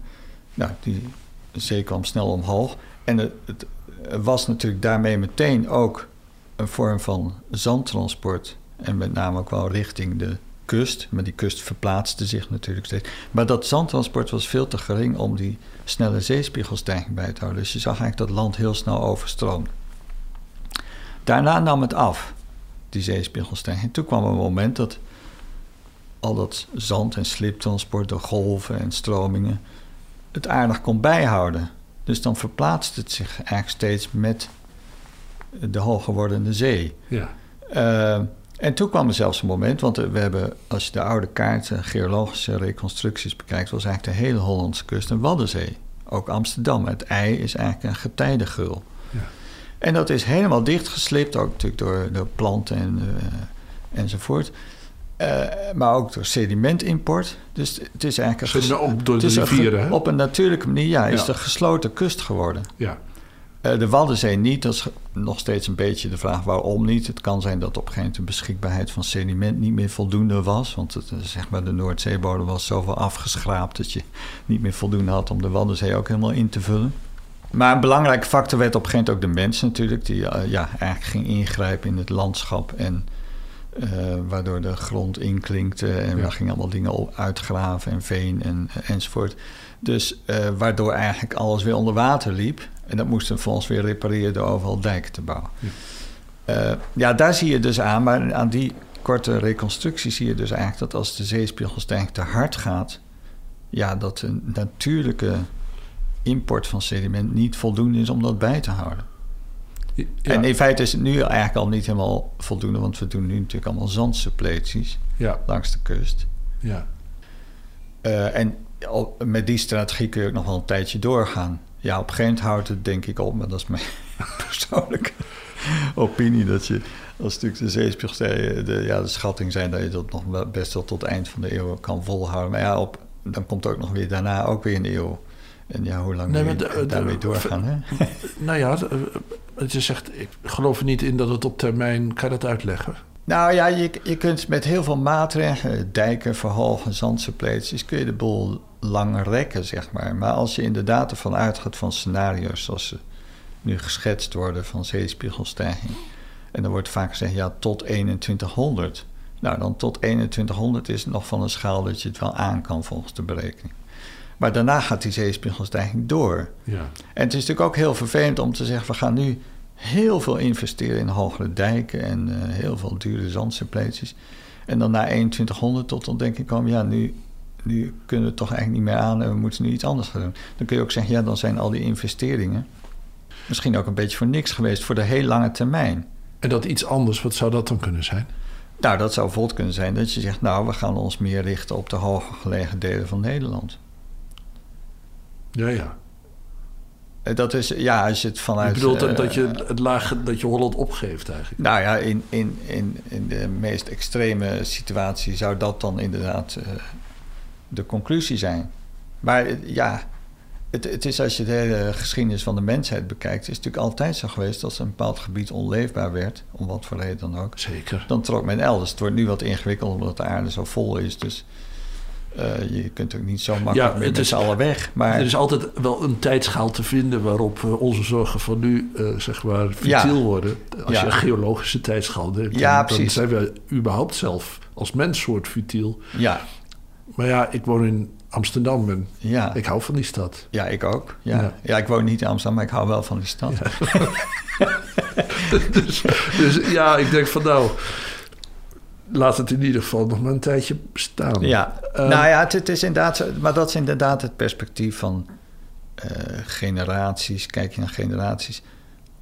Nou, die zee kwam snel omhoog. En het, was natuurlijk daarmee meteen ook een vorm van zandtransport. En met name ook wel richting de kust. Maar die kust verplaatste zich natuurlijk steeds. Maar dat zandtransport was veel te gering om die snelle zeespiegelstijging bij te houden. Dus je zag eigenlijk dat land heel snel overstroomde. Daarna nam het af die zeespiegelstijging. Toen kwam een moment dat al dat zand- en sliptransport door golven en stromingen het aardig kon bijhouden. Dus dan verplaatst het zich eigenlijk steeds met de hoger wordende zee. Ja. Uh, en toen kwam er zelfs een moment, want we hebben, als je de oude kaarten, geologische reconstructies bekijkt, was eigenlijk de hele Hollandse kust een waddenzee. Ook Amsterdam. Het ei is eigenlijk een getijdengeul. En dat is helemaal dichtgeslipt, ook natuurlijk door, door planten en, uh, enzovoort. Uh, maar ook door sedimentimport. Dus het is eigenlijk een, op door de rivieren, op een natuurlijke manier ja, is ja. de gesloten kust geworden. Ja. Uh, de Waddenzee niet, dat is nog steeds een beetje de vraag waarom niet. Het kan zijn dat op een gegeven moment de beschikbaarheid van sediment niet meer voldoende was. Want het, zeg maar de Noordzeebodem was zoveel afgeschraapt dat je niet meer voldoende had om de Waddenzee ook helemaal in te vullen. Maar een belangrijke factor werd op een gegeven moment ook de mens natuurlijk, die uh, ja, eigenlijk ging ingrijpen in het landschap en uh, waardoor de grond inklinkte en ja. we gingen allemaal dingen uitgraven en veen en, enzovoort. Dus uh, waardoor eigenlijk alles weer onder water liep en dat moesten we volgens weer repareren door overal dijken te bouwen. Ja. ja, daar zie je dus aan, maar aan die korte reconstructie zie je dus eigenlijk dat als de zeespiegelstijging te hard gaat, ja, dat een natuurlijke import van sediment niet voldoende is om dat bij te houden. Ja. En in feite is het nu eigenlijk al niet helemaal voldoende, want we doen nu natuurlijk allemaal zandsuppleties ja. langs de kust. Ja. Uh, en met die strategie kun je ook nog wel een tijdje doorgaan. Ja, op een gegeven moment houdt het denk ik op, maar dat is mijn persoonlijke opinie dat je als natuurlijk de zeespiegelstijgen, de, ja, de schatting zijn dat je dat nog best wel tot het eind van de eeuw kan volhouden. Maar ja, op, dan komt ook nog weer daarna ook weer een eeuw. En ja, hoe lang nee, je daarmee doorgaan? Hè? Nou ja, je zegt, ik geloof er niet in dat het op termijn... Kan je dat uitleggen? Nou ja, je, je kunt met heel veel maatregelen, dijken, verhogen, zandsupleties, kun je de boel lang rekken, zeg maar. Maar als je inderdaad ervan uitgaat van scenario's zoals ze nu geschetst worden van zeespiegelstijging. En dan wordt vaak gezegd, ja, tot 2100. Nou, dan tot 2100 is het nog van een schaal dat je het wel aan kan volgens de berekening. Maar daarna gaat die zeespiegelstijging door. Ja. En het is natuurlijk ook heel vervelend om te zeggen, we gaan nu heel veel investeren in hogere dijken en uh, heel veel dure zandsuppleties. En dan na 2100 tot ik komen, ja, nu, nu kunnen we het toch eigenlijk niet meer aan en we moeten nu iets anders gaan doen. Dan kun je ook zeggen, ja, dan zijn al die investeringen misschien ook een beetje voor niks geweest voor de heel lange termijn. En dat iets anders, wat zou dat dan kunnen zijn? Nou, dat zou bijvoorbeeld kunnen zijn dat je zegt, nou, we gaan ons meer richten op de hoger gelegen delen van Nederland. Ja, ja. Eh, dat is, ja, als je het vanuit... Je bedoelt uh, dat, je het laag, dat je Holland opgeeft eigenlijk? Nou ja, in, in, in, in de meest extreme situatie zou dat dan inderdaad uh, de conclusie zijn. Maar ja, het, het, is als je de hele geschiedenis van de mensheid bekijkt... is het natuurlijk altijd zo geweest dat als een bepaald gebied onleefbaar werd... om wat voor reden dan ook... Zeker. Dan trok men elders. Het wordt nu wat ingewikkeld omdat de aarde zo vol is, dus... Uh, je kunt ook niet zo makkelijk ja, het is, alle weg. Maar... Er is altijd wel een tijdschaal te vinden waarop uh, onze zorgen van nu uh, zeg maar futiel ja. worden. Als je een geologische tijdschaal neemt, ja, dan, dan zijn we überhaupt zelf als menssoort futiel. Ja. Maar ja, ik woon in Amsterdam en ja. ik hou van die stad. Ja, ik ook. Ja. ja. Ja. ik woon niet in Amsterdam, maar ik hou wel van die stad. dus, dus ja, ik denk van nou laat het in ieder geval nog maar een tijdje staan. Ja, uh, nou ja, het, het, is inderdaad, maar dat is inderdaad het perspectief van uh, generaties. Kijk je naar generaties.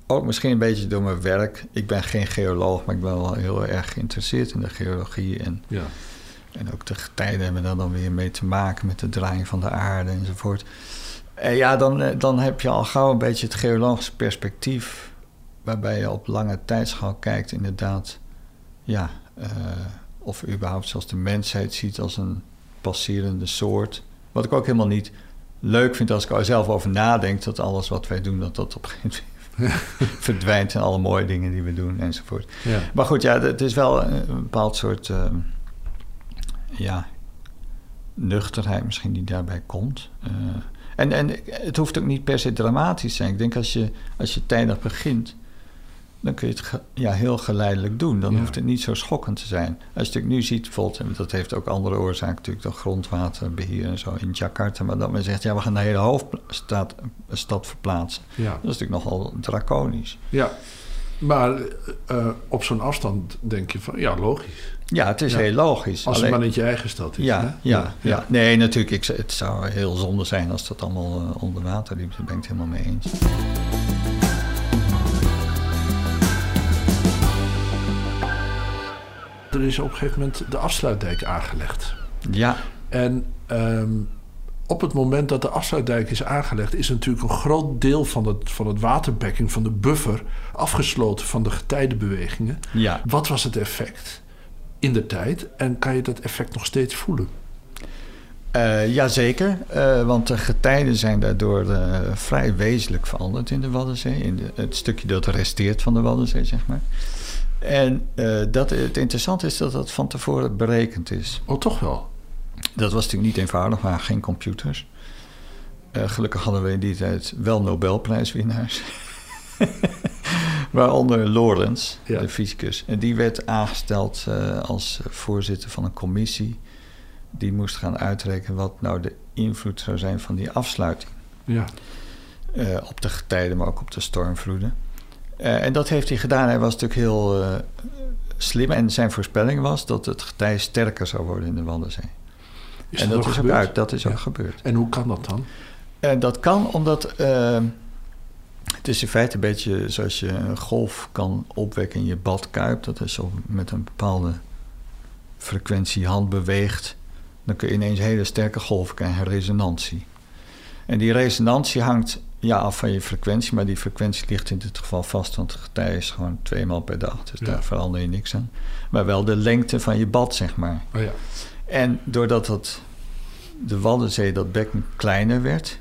Ook misschien een beetje door mijn werk. Ik ben geen geoloog, maar ik ben wel heel erg geïnteresseerd in de geologie. En, ja. en ook de getijden hebben daar dan weer mee te maken met de draaiing van de aarde enzovoort. En ja, dan, eh, dan heb je al gauw een beetje het geologische perspectief. Waarbij je op lange tijdschaal kijkt, inderdaad. Ja, uh, of überhaupt zelfs de mensheid ziet als een passerende soort. Wat ik ook helemaal niet leuk vind als ik er zelf over nadenk... dat alles wat wij doen, dat dat op een gegeven moment verdwijnt... en alle mooie dingen die we doen enzovoort. Ja. Maar goed, ja, het is wel een, bepaald soort... Uh, ja, nuchterheid misschien die daarbij komt. Uh, en, en het hoeft ook niet per se dramatisch te zijn. Ik denk als je, als je tijdig begint dan kun je het ja, heel geleidelijk doen. Dan hoeft het niet zo schokkend te zijn. Als je het nu ziet, bijvoorbeeld, dat heeft ook andere oorzaken, natuurlijk, dat grondwaterbeheer en zo in Jakarta, maar dat men zegt, ja, we gaan de hele hoofdstad stad verplaatsen. Ja. Dat is natuurlijk nogal draconisch. Ja, maar uh, op zo'n afstand denk je van, ja, logisch. Ja, het is heel logisch. Als het maar niet je eigen stad is. Ja, ja, ja, ja, Nee, natuurlijk. Ik, het zou heel zonde zijn als dat allemaal uh, onder water liep. Daar ben ik het helemaal mee eens. Er is op een gegeven moment de afsluitdijk aangelegd. Ja. En ehm, op het moment dat de afsluitdijk is aangelegd, is natuurlijk een groot deel van het, van het waterbekking, van de buffer, afgesloten van de getijdenbewegingen. Ja. Wat was het effect in de tijd en kan je dat effect nog steeds voelen? Uh, Jazeker, uh, want de getijden zijn daardoor uh, vrij wezenlijk veranderd in de Waddenzee. In de, het stukje dat resteert van de Waddenzee, zeg maar. En uh, dat, het interessante is dat dat van tevoren berekend is. Oh, toch wel? Dat was natuurlijk niet eenvoudig, maar geen computers. Uh, gelukkig hadden we in die tijd wel Nobelprijswinnaars. Waaronder Lorentz, ja. de fysicus. En die werd aangesteld uh, als voorzitter van een commissie. Die moest gaan uitrekenen wat nou de invloed zou zijn van die afsluiting. Ja. op de getijden, maar ook op de stormvloeden. Uh, en dat heeft hij gedaan. Hij was natuurlijk heel uh, slim. En zijn voorspelling was dat het getij sterker zou worden in de Waddenzee. Is en dat, dat is gebeurd? ook uit. Dat is ja. ook gebeurd. En hoe kan dat dan? En dat kan omdat... Uh, het is in feite een beetje zoals je een golf kan opwekken in je badkuip. Dat is zo met een bepaalde frequentie hand beweegt. Dan kun je ineens hele sterke golven krijgen, resonantie. En die resonantie hangt ja, af van je frequentie, maar die frequentie ligt in dit geval vast, want het getij is gewoon twee maal per dag, dus Ja. daar verander je niks aan. Maar wel de lengte van je bad, zeg maar. Oh ja. En doordat het, de Waddenzee, dat bekken kleiner werd,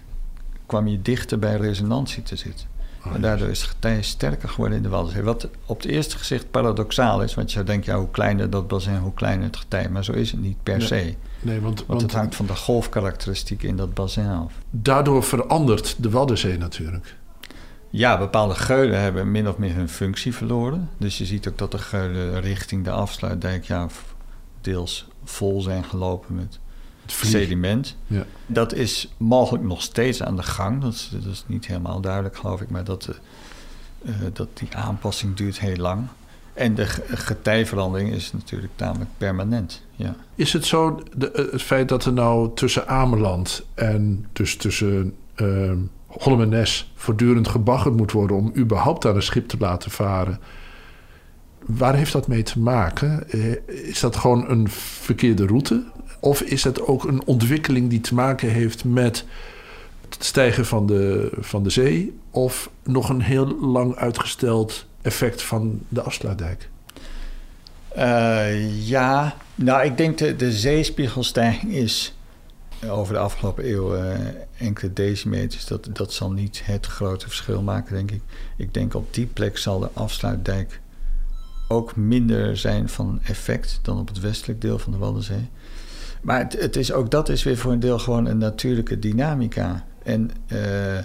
kwam je dichter bij resonantie te zitten. Oh, en daardoor is het getij sterker geworden in de Waddenzee. Wat op het eerste gezicht paradoxaal is, want je zou denken, ja, hoe kleiner dat bassin, hoe kleiner het getij. Maar zo is het niet per se. Nee, want, het hangt van de golfkarakteristiek in dat bassin af. daardoor verandert de Waddenzee natuurlijk. Ja, bepaalde geulen hebben min of meer hun functie verloren. Dus je ziet ook dat de geulen richting de afsluitdijk ja, deels vol zijn gelopen met sediment. Ja. Dat is mogelijk nog steeds aan de gang. Dat is, dat is niet helemaal duidelijk, geloof ik. Maar dat, eh, eh, dat die aanpassing duurt heel lang. En de ge- getijverandering is natuurlijk tamelijk permanent. Ja. Is het zo, de, eh, het feit dat er nou tussen Ameland en dus tussen uh, Holm en voortdurend gebaggerd moet worden om überhaupt aan een schip te laten varen. Waar heeft dat mee te maken? Eh, is dat gewoon een verkeerde route? Of is het ook een ontwikkeling die te maken heeft met het stijgen van de, van de zee? Of nog een heel lang uitgesteld effect van de afsluitdijk? Eh, ja, nou ik denk de, de zeespiegelstijging is over de afgelopen eeuw eh, enkele decimeters. Dat, dat zal niet het grote verschil maken, denk ik. Ik denk op die plek zal de afsluitdijk ook minder zijn van effect dan op het westelijk deel van de Waddenzee. Maar het, het is, ook dat is weer voor een deel gewoon een natuurlijke dynamica. En eh,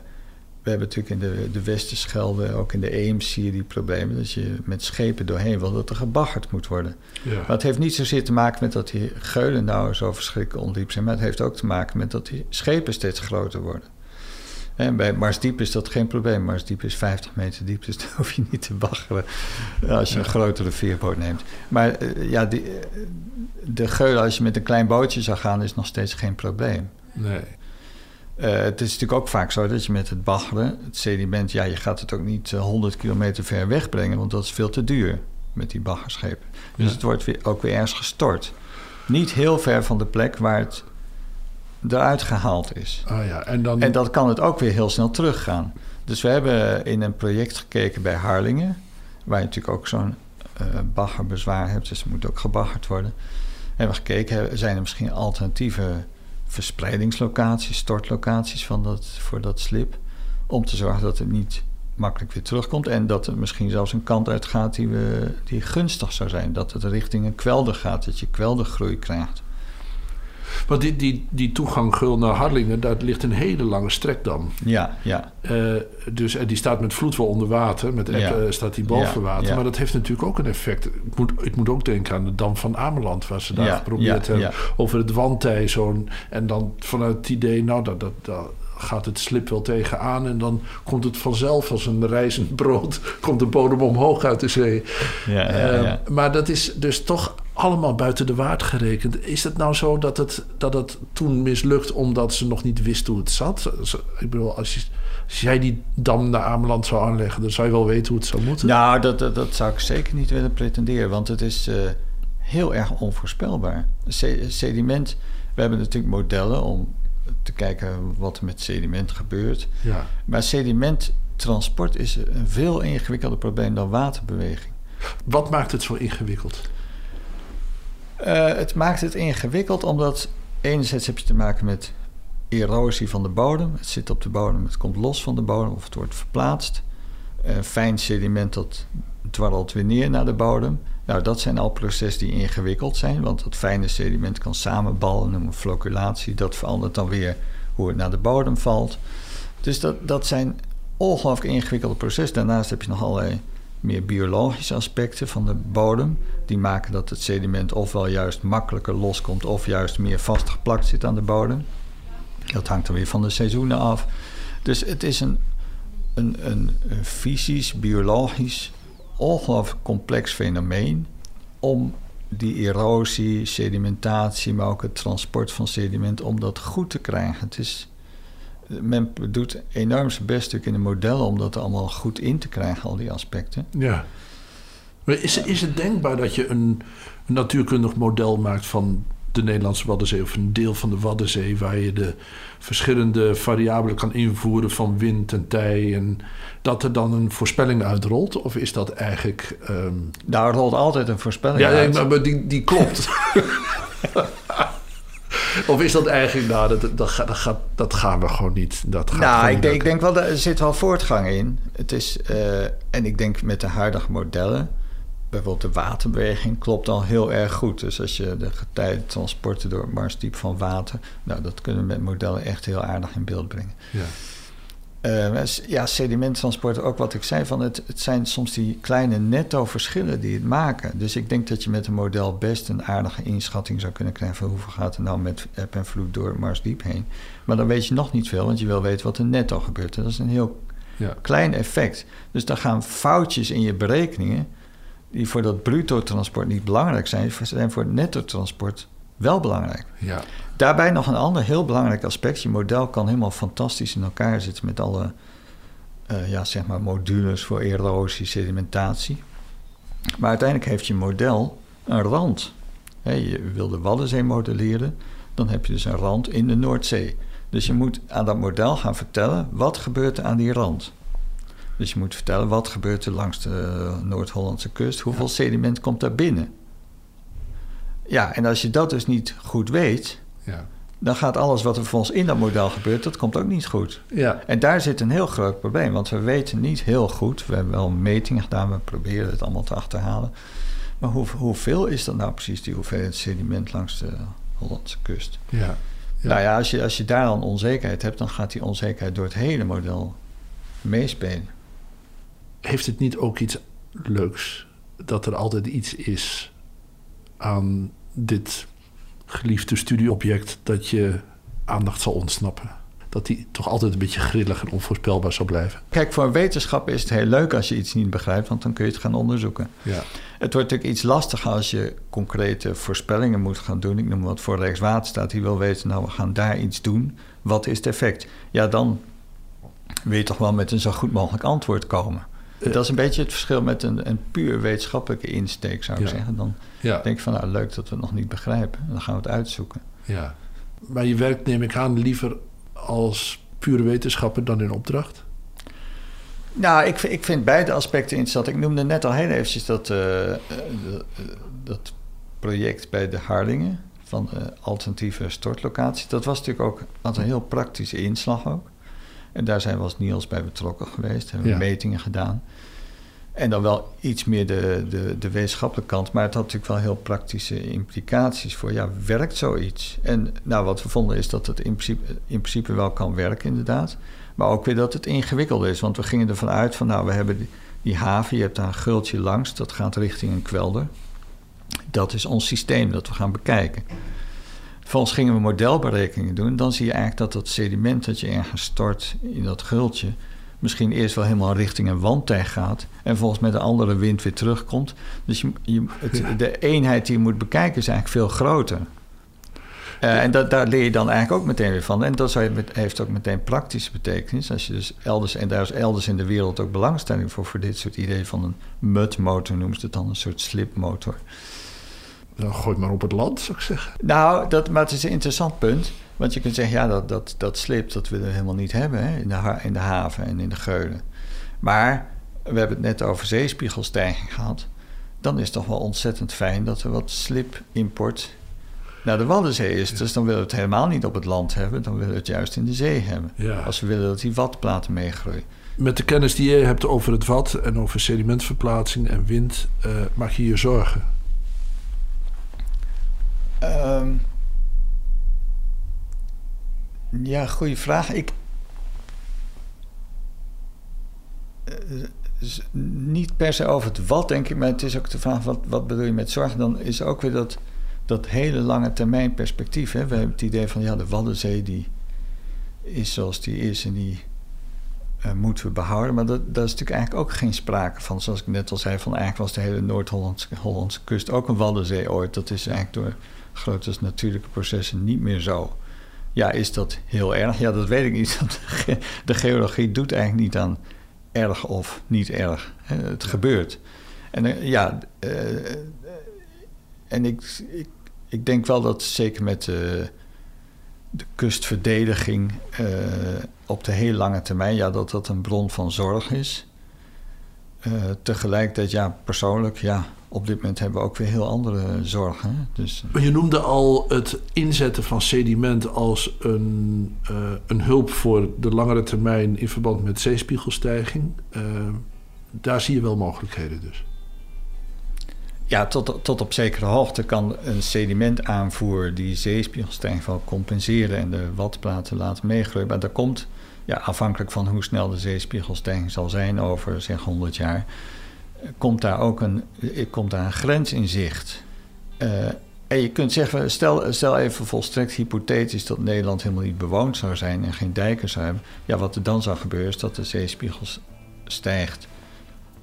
we hebben natuurlijk in de, de Westerschelde, ook in de Eems zie je die problemen. Dat je met schepen doorheen wil, dat er gebaggerd moet worden. Ja. Maar het heeft niet zozeer te maken met dat die geulen nou zo verschrikkelijk ondiep zijn. Maar het heeft ook te maken met dat die schepen steeds groter worden. En bij Marsdiep is dat geen probleem. Marsdiep is 50 meter diep, dus daar hoef je niet te baggeren als je een grotere veerboot neemt. Maar eh, ja, die, eh, de geulen, als je met een klein bootje zou gaan, is nog steeds geen probleem. Nee. Eh, het is natuurlijk ook vaak zo dat je met het baggeren, het sediment, ja, je gaat het ook niet eh, 100 kilometer ver wegbrengen, want dat is veel te duur met die baggerschepen. Dus het wordt weer, ook weer ergens gestort. Niet heel ver van de plek waar het eruit gehaald is. Ah ja, en dan... En dan kan het ook weer heel snel teruggaan. Dus we hebben in een project gekeken bij Harlingen, waar je natuurlijk ook zo'n eh, baggerbezwaar hebt, dus er moet ook gebaggerd worden. Hebben we gekeken, hè, zijn er misschien alternatieve verspreidingslocaties, stortlocaties van dat, voor dat slip, om te zorgen dat het niet makkelijk weer terugkomt en dat er misschien zelfs een kant uit gaat die, we, die gunstig zou zijn. Dat het richting een kwelder gaat, dat je kweldergroei krijgt. Want die, die, die toegang Gul naar Harlingen, daar ligt een hele lange strek dan. Ja, ja. Eh, dus, en die staat met vloed wel onder water. Met Ja. eh, staat die boven Ja, water. ja. Maar dat heeft natuurlijk ook een effect. Ik moet, ik moet ook denken aan de Dam van Ameland... waar ze daar geprobeerd hebben. Over het wandtij zo'n... En dan vanuit het idee, nou, dat, dat, dat gaat het slip wel tegenaan... en dan komt het vanzelf als een rijzend brood... komt de bodem omhoog uit de zee. ja, ja, Eh, ja. Maar dat is dus toch allemaal buiten de waard gerekend. Is het nou zo dat het, dat het toen mislukt omdat ze nog niet wisten hoe het zat? Ik bedoel, als, je, als jij die dam naar Ameland zou aanleggen, dan zou je wel weten hoe het zou moeten. Nou, dat, dat, dat zou ik zeker niet willen pretenderen, want het is eh, heel erg onvoorspelbaar. Se- sediment, we hebben natuurlijk modellen om te kijken wat er met sediment gebeurt. Ja. Maar sedimenttransport is een veel ingewikkelder probleem dan waterbeweging. Wat maakt het zo ingewikkeld? Eh, het maakt het ingewikkeld omdat enerzijds heb je te maken met erosie van de bodem. Het zit op de bodem, het komt los van de bodem of het wordt verplaatst. Eh, fijn sediment dat dwarrelt weer neer naar de bodem. Nou, dat zijn al processen die ingewikkeld zijn, want dat fijne sediment kan samenballen, noemen we flocculatie. Dat verandert dan weer hoe het naar de bodem valt. Dus dat, dat zijn ongelooflijk ingewikkelde processen. Daarnaast heb je nog allerlei meer biologische aspecten van de bodem. Die maken dat het sediment ofwel juist makkelijker loskomt... of juist meer vastgeplakt zit aan de bodem. Dat hangt dan weer van de seizoenen af. Dus het is een, een, een, een fysisch, biologisch, ongelooflijk complex fenomeen... om die erosie, sedimentatie, maar ook het transport van sediment... om dat goed te krijgen. Het is men doet enorm zijn best natuurlijk in de modellen om dat allemaal goed in te krijgen, al die aspecten. Ja. Maar is, is het denkbaar dat je een, een natuurkundig model maakt van de Nederlandse Waddenzee of een deel van de Waddenzee, waar je de verschillende variabelen kan invoeren van wind en tij en dat er dan een voorspelling uitrolt? Of is dat eigenlijk. Um... Er rolt altijd een voorspelling ja, uit. Ja, maar die, die klopt. of is dat eigenlijk, nou, dat, dat, dat, gaat, dat gaan we gewoon niet. Dat gaat nou, ik denk, ik denk wel, er zit wel voortgang in. Het is, uh, en ik denk met de huidige modellen, bijvoorbeeld de waterbeweging, klopt al heel erg goed. Dus als je de getijden door het marsdiep van water, nou, dat kunnen we met modellen echt heel aardig in beeld brengen. Ja. Uh, ja, sedimenttransport, ook wat ik zei, van het, het zijn soms die kleine netto-verschillen die het maken. Dus ik denk dat je met een model best een aardige inschatting zou kunnen krijgen van hoeveel gaat er nou met eb en vloed door Mars diep heen. Maar dan weet je nog niet veel, want je wil weten wat er netto gebeurt. En dat is een heel ja. klein effect. Dus dan gaan foutjes in je berekeningen, die voor dat bruto-transport niet belangrijk zijn, zijn voor het netto-transport wel belangrijk. Ja. Daarbij nog een ander heel belangrijk aspect. Je model kan helemaal fantastisch in elkaar zitten met alle uh, ja, zeg maar modules voor erosie, sedimentatie. Maar uiteindelijk heeft je model een rand. je wil de Waddenzee modelleren, dan heb je dus een rand in de Noordzee. Dus je moet aan dat model gaan vertellen wat gebeurt er aan die rand. Dus je moet vertellen wat gebeurt er langs de Noord-Hollandse kust, hoeveel sediment komt daar binnen. Ja, en als je dat dus niet goed weet, ja. dan gaat alles wat er voor ons in dat model gebeurt, dat komt ook niet goed. Ja. En daar zit een heel groot probleem, want we weten niet heel goed. We hebben wel metingen gedaan, we proberen het allemaal te achterhalen. Maar hoe, hoeveel is dat nou precies, die hoeveelheid sediment langs de Hollandse kust? Ja. ja. Nou ja, als je, als je daar dan onzekerheid hebt, dan gaat die onzekerheid door het hele model meespelen. Heeft het niet ook iets leuks dat er altijd iets is aan dit geliefde studieobject dat je aandacht zal ontsnappen. Dat die toch altijd een beetje grillig en onvoorspelbaar zal blijven. Kijk, voor wetenschap is het heel leuk als je iets niet begrijpt, want dan kun je het gaan onderzoeken. Ja. Het wordt natuurlijk iets lastiger als je concrete voorspellingen moet gaan doen. Ik noem wat voor Rijkswaterstaat, die wil weten, nou we gaan daar iets doen. Wat is het effect? Ja, dan wil je toch wel met een zo goed mogelijk antwoord komen. Uh, dat is een beetje het verschil met een, een puur wetenschappelijke insteek, zou ik ja. zeggen. Dan ja. denk ik van, nou leuk dat we het nog niet begrijpen. Dan gaan we het uitzoeken. Ja, maar je werkt, neem ik aan, liever als pure wetenschapper dan in opdracht? Nou, ik, ik vind beide aspecten interessant. Ik noemde net al heel eventjes dat, uh, dat project bij de Harlingen van de alternatieve stortlocatie. Dat was natuurlijk ook had een heel praktische inslag ook. En daar zijn we als Niels bij betrokken geweest, hebben we Ja. metingen gedaan. En dan wel iets meer de, de, de wetenschappelijke kant, maar het had natuurlijk wel heel praktische implicaties voor, ja, werkt zoiets? En nou, wat we vonden is dat het in principe, in principe wel kan werken, inderdaad. Maar ook weer dat het ingewikkeld is, want we gingen ervan uit van, nou, we hebben die, haven, je hebt daar een gultje langs, dat gaat richting een kwelder. Dat is ons systeem dat we gaan bekijken. Vervolgens gingen we modelberekeningen doen. Dan zie je eigenlijk dat dat sediment dat je ergens stort in dat gultje... misschien eerst wel helemaal richting een wandtij gaat... en volgens met een andere wind weer terugkomt. Dus je, je, het, de eenheid die je moet bekijken is eigenlijk veel groter. Uh, en dat, daar leer je dan eigenlijk ook meteen weer van. En dat heeft ook meteen praktische betekenis. Als je dus elders, en daar is elders in de wereld ook belangstelling voor... voor dit soort ideeën van een mudmotor, noemen ze het dan, een soort slipmotor... Dan gooi maar op het land, zou ik zeggen. Nou, dat, maar het is een interessant punt. Want je kunt zeggen, ja, dat, dat, dat slip, dat willen we helemaal niet hebben hè, in, de, in de haven en in de geulen. Maar we hebben het net over zeespiegelstijging gehad. Dan is het toch wel ontzettend fijn dat er wat slipimport naar de Waddenzee is. Dus dan willen we het helemaal niet op het land hebben. Dan willen we het juist in de zee hebben. Ja. Als we willen dat die watplaten meegroeien. Met de kennis die je hebt over het wat en over sedimentverplaatsing en wind, uh, maak je je zorgen? Um, ja, goede vraag. Ik. Uh, niet per se over het wat, denk ik, maar het is ook de vraag: wat, wat bedoel je met zorg? Dan is ook weer dat, dat hele lange termijn perspectief. Hè? We hebben het idee van ja, de Waddenzee die is zoals die is en die uh, moeten we behouden. Maar dat, daar is natuurlijk eigenlijk ook geen sprake van. Zoals ik net al zei, van eigenlijk was de hele Noord-Hollandse Hollandse kust ook een Waddenzee ooit. Dat is eigenlijk door grote natuurlijke processen niet meer zo. Ja, is dat heel erg? Ja, dat weet ik niet. De geologie doet eigenlijk niet aan erg of niet erg. Het gebeurt. En uh, ja, uh, en ik, ik, ik denk wel dat zeker met de, de kustverdediging uh, op de heel lange termijn, ja, dat dat een bron van zorg is. Uh, tegelijkertijd, ja, persoonlijk, ja, op dit moment hebben we ook weer heel andere zorgen. Dus, maar je noemde al het inzetten van sediment als een, uh, een hulp voor de langere termijn in verband met zeespiegelstijging. Uh, daar zie je wel mogelijkheden dus. Ja, tot, tot op zekere hoogte kan een sedimentaanvoer die zeespiegelstijging wel compenseren en de watplaten laten meegroeien. Maar daar komt, ja, afhankelijk van hoe snel de zeespiegelstijging zal zijn over zeg 100 jaar, komt daar ook een, komt daar een grens in zicht. Uh, en je kunt zeggen, stel, stel even volstrekt hypothetisch dat Nederland helemaal niet bewoond zou zijn en geen dijken zou hebben. Ja, wat er dan zou gebeuren is dat de zeespiegel stijgt,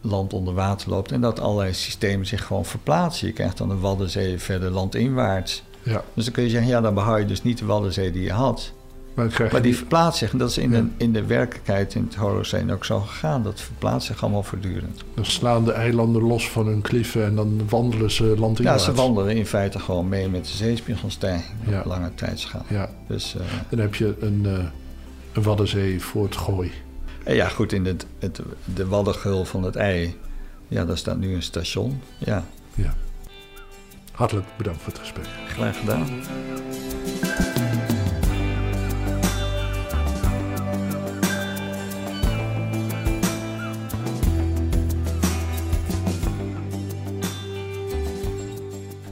land onder water loopt en dat allerlei systemen zich gewoon verplaatsen. Je krijgt dan de Waddenzee verder landinwaarts. Ja. Dus dan kun je zeggen, ja, dan behoud je dus niet de Waddenzee die je had. Maar, maar die verplaatst zich. En dat is in, de, in de werkelijkheid in het Holocene ook zo gegaan. Dat verplaatst zich allemaal voortdurend. Dan slaan de eilanden los van hun kliffen en dan wandelen ze landinwaarts. Ja, ze wandelen in feite gewoon mee met de zeespiegelstijging ja. op lange tijdschaal. Ja. Dus, uh, dan heb je een, uh, een Waddenzee voor het gooi. Ja, goed, in het, het, de Waddengul van het ei, ja, daar staat nu een station. Ja. ja. Hartelijk bedankt voor het gesprek. Graag gedaan.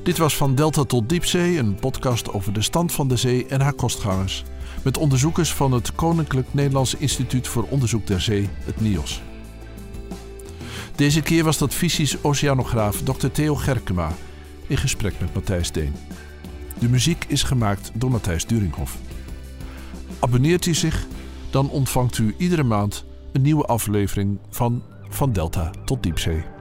Dit was Van Delta tot Diepzee, een podcast over de stand van de zee en haar kostgangers. Met onderzoekers van het Koninklijk Nederlands Instituut voor Onderzoek der Zee, het NIOS. Deze keer was dat fysisch oceanograaf Dr. Theo Gerkema in gesprek met Matthijs Deen. De muziek is gemaakt door Matthijs Duringhoff. Abonneert u zich, dan ontvangt u iedere maand een nieuwe aflevering van Van Delta tot Diepzee.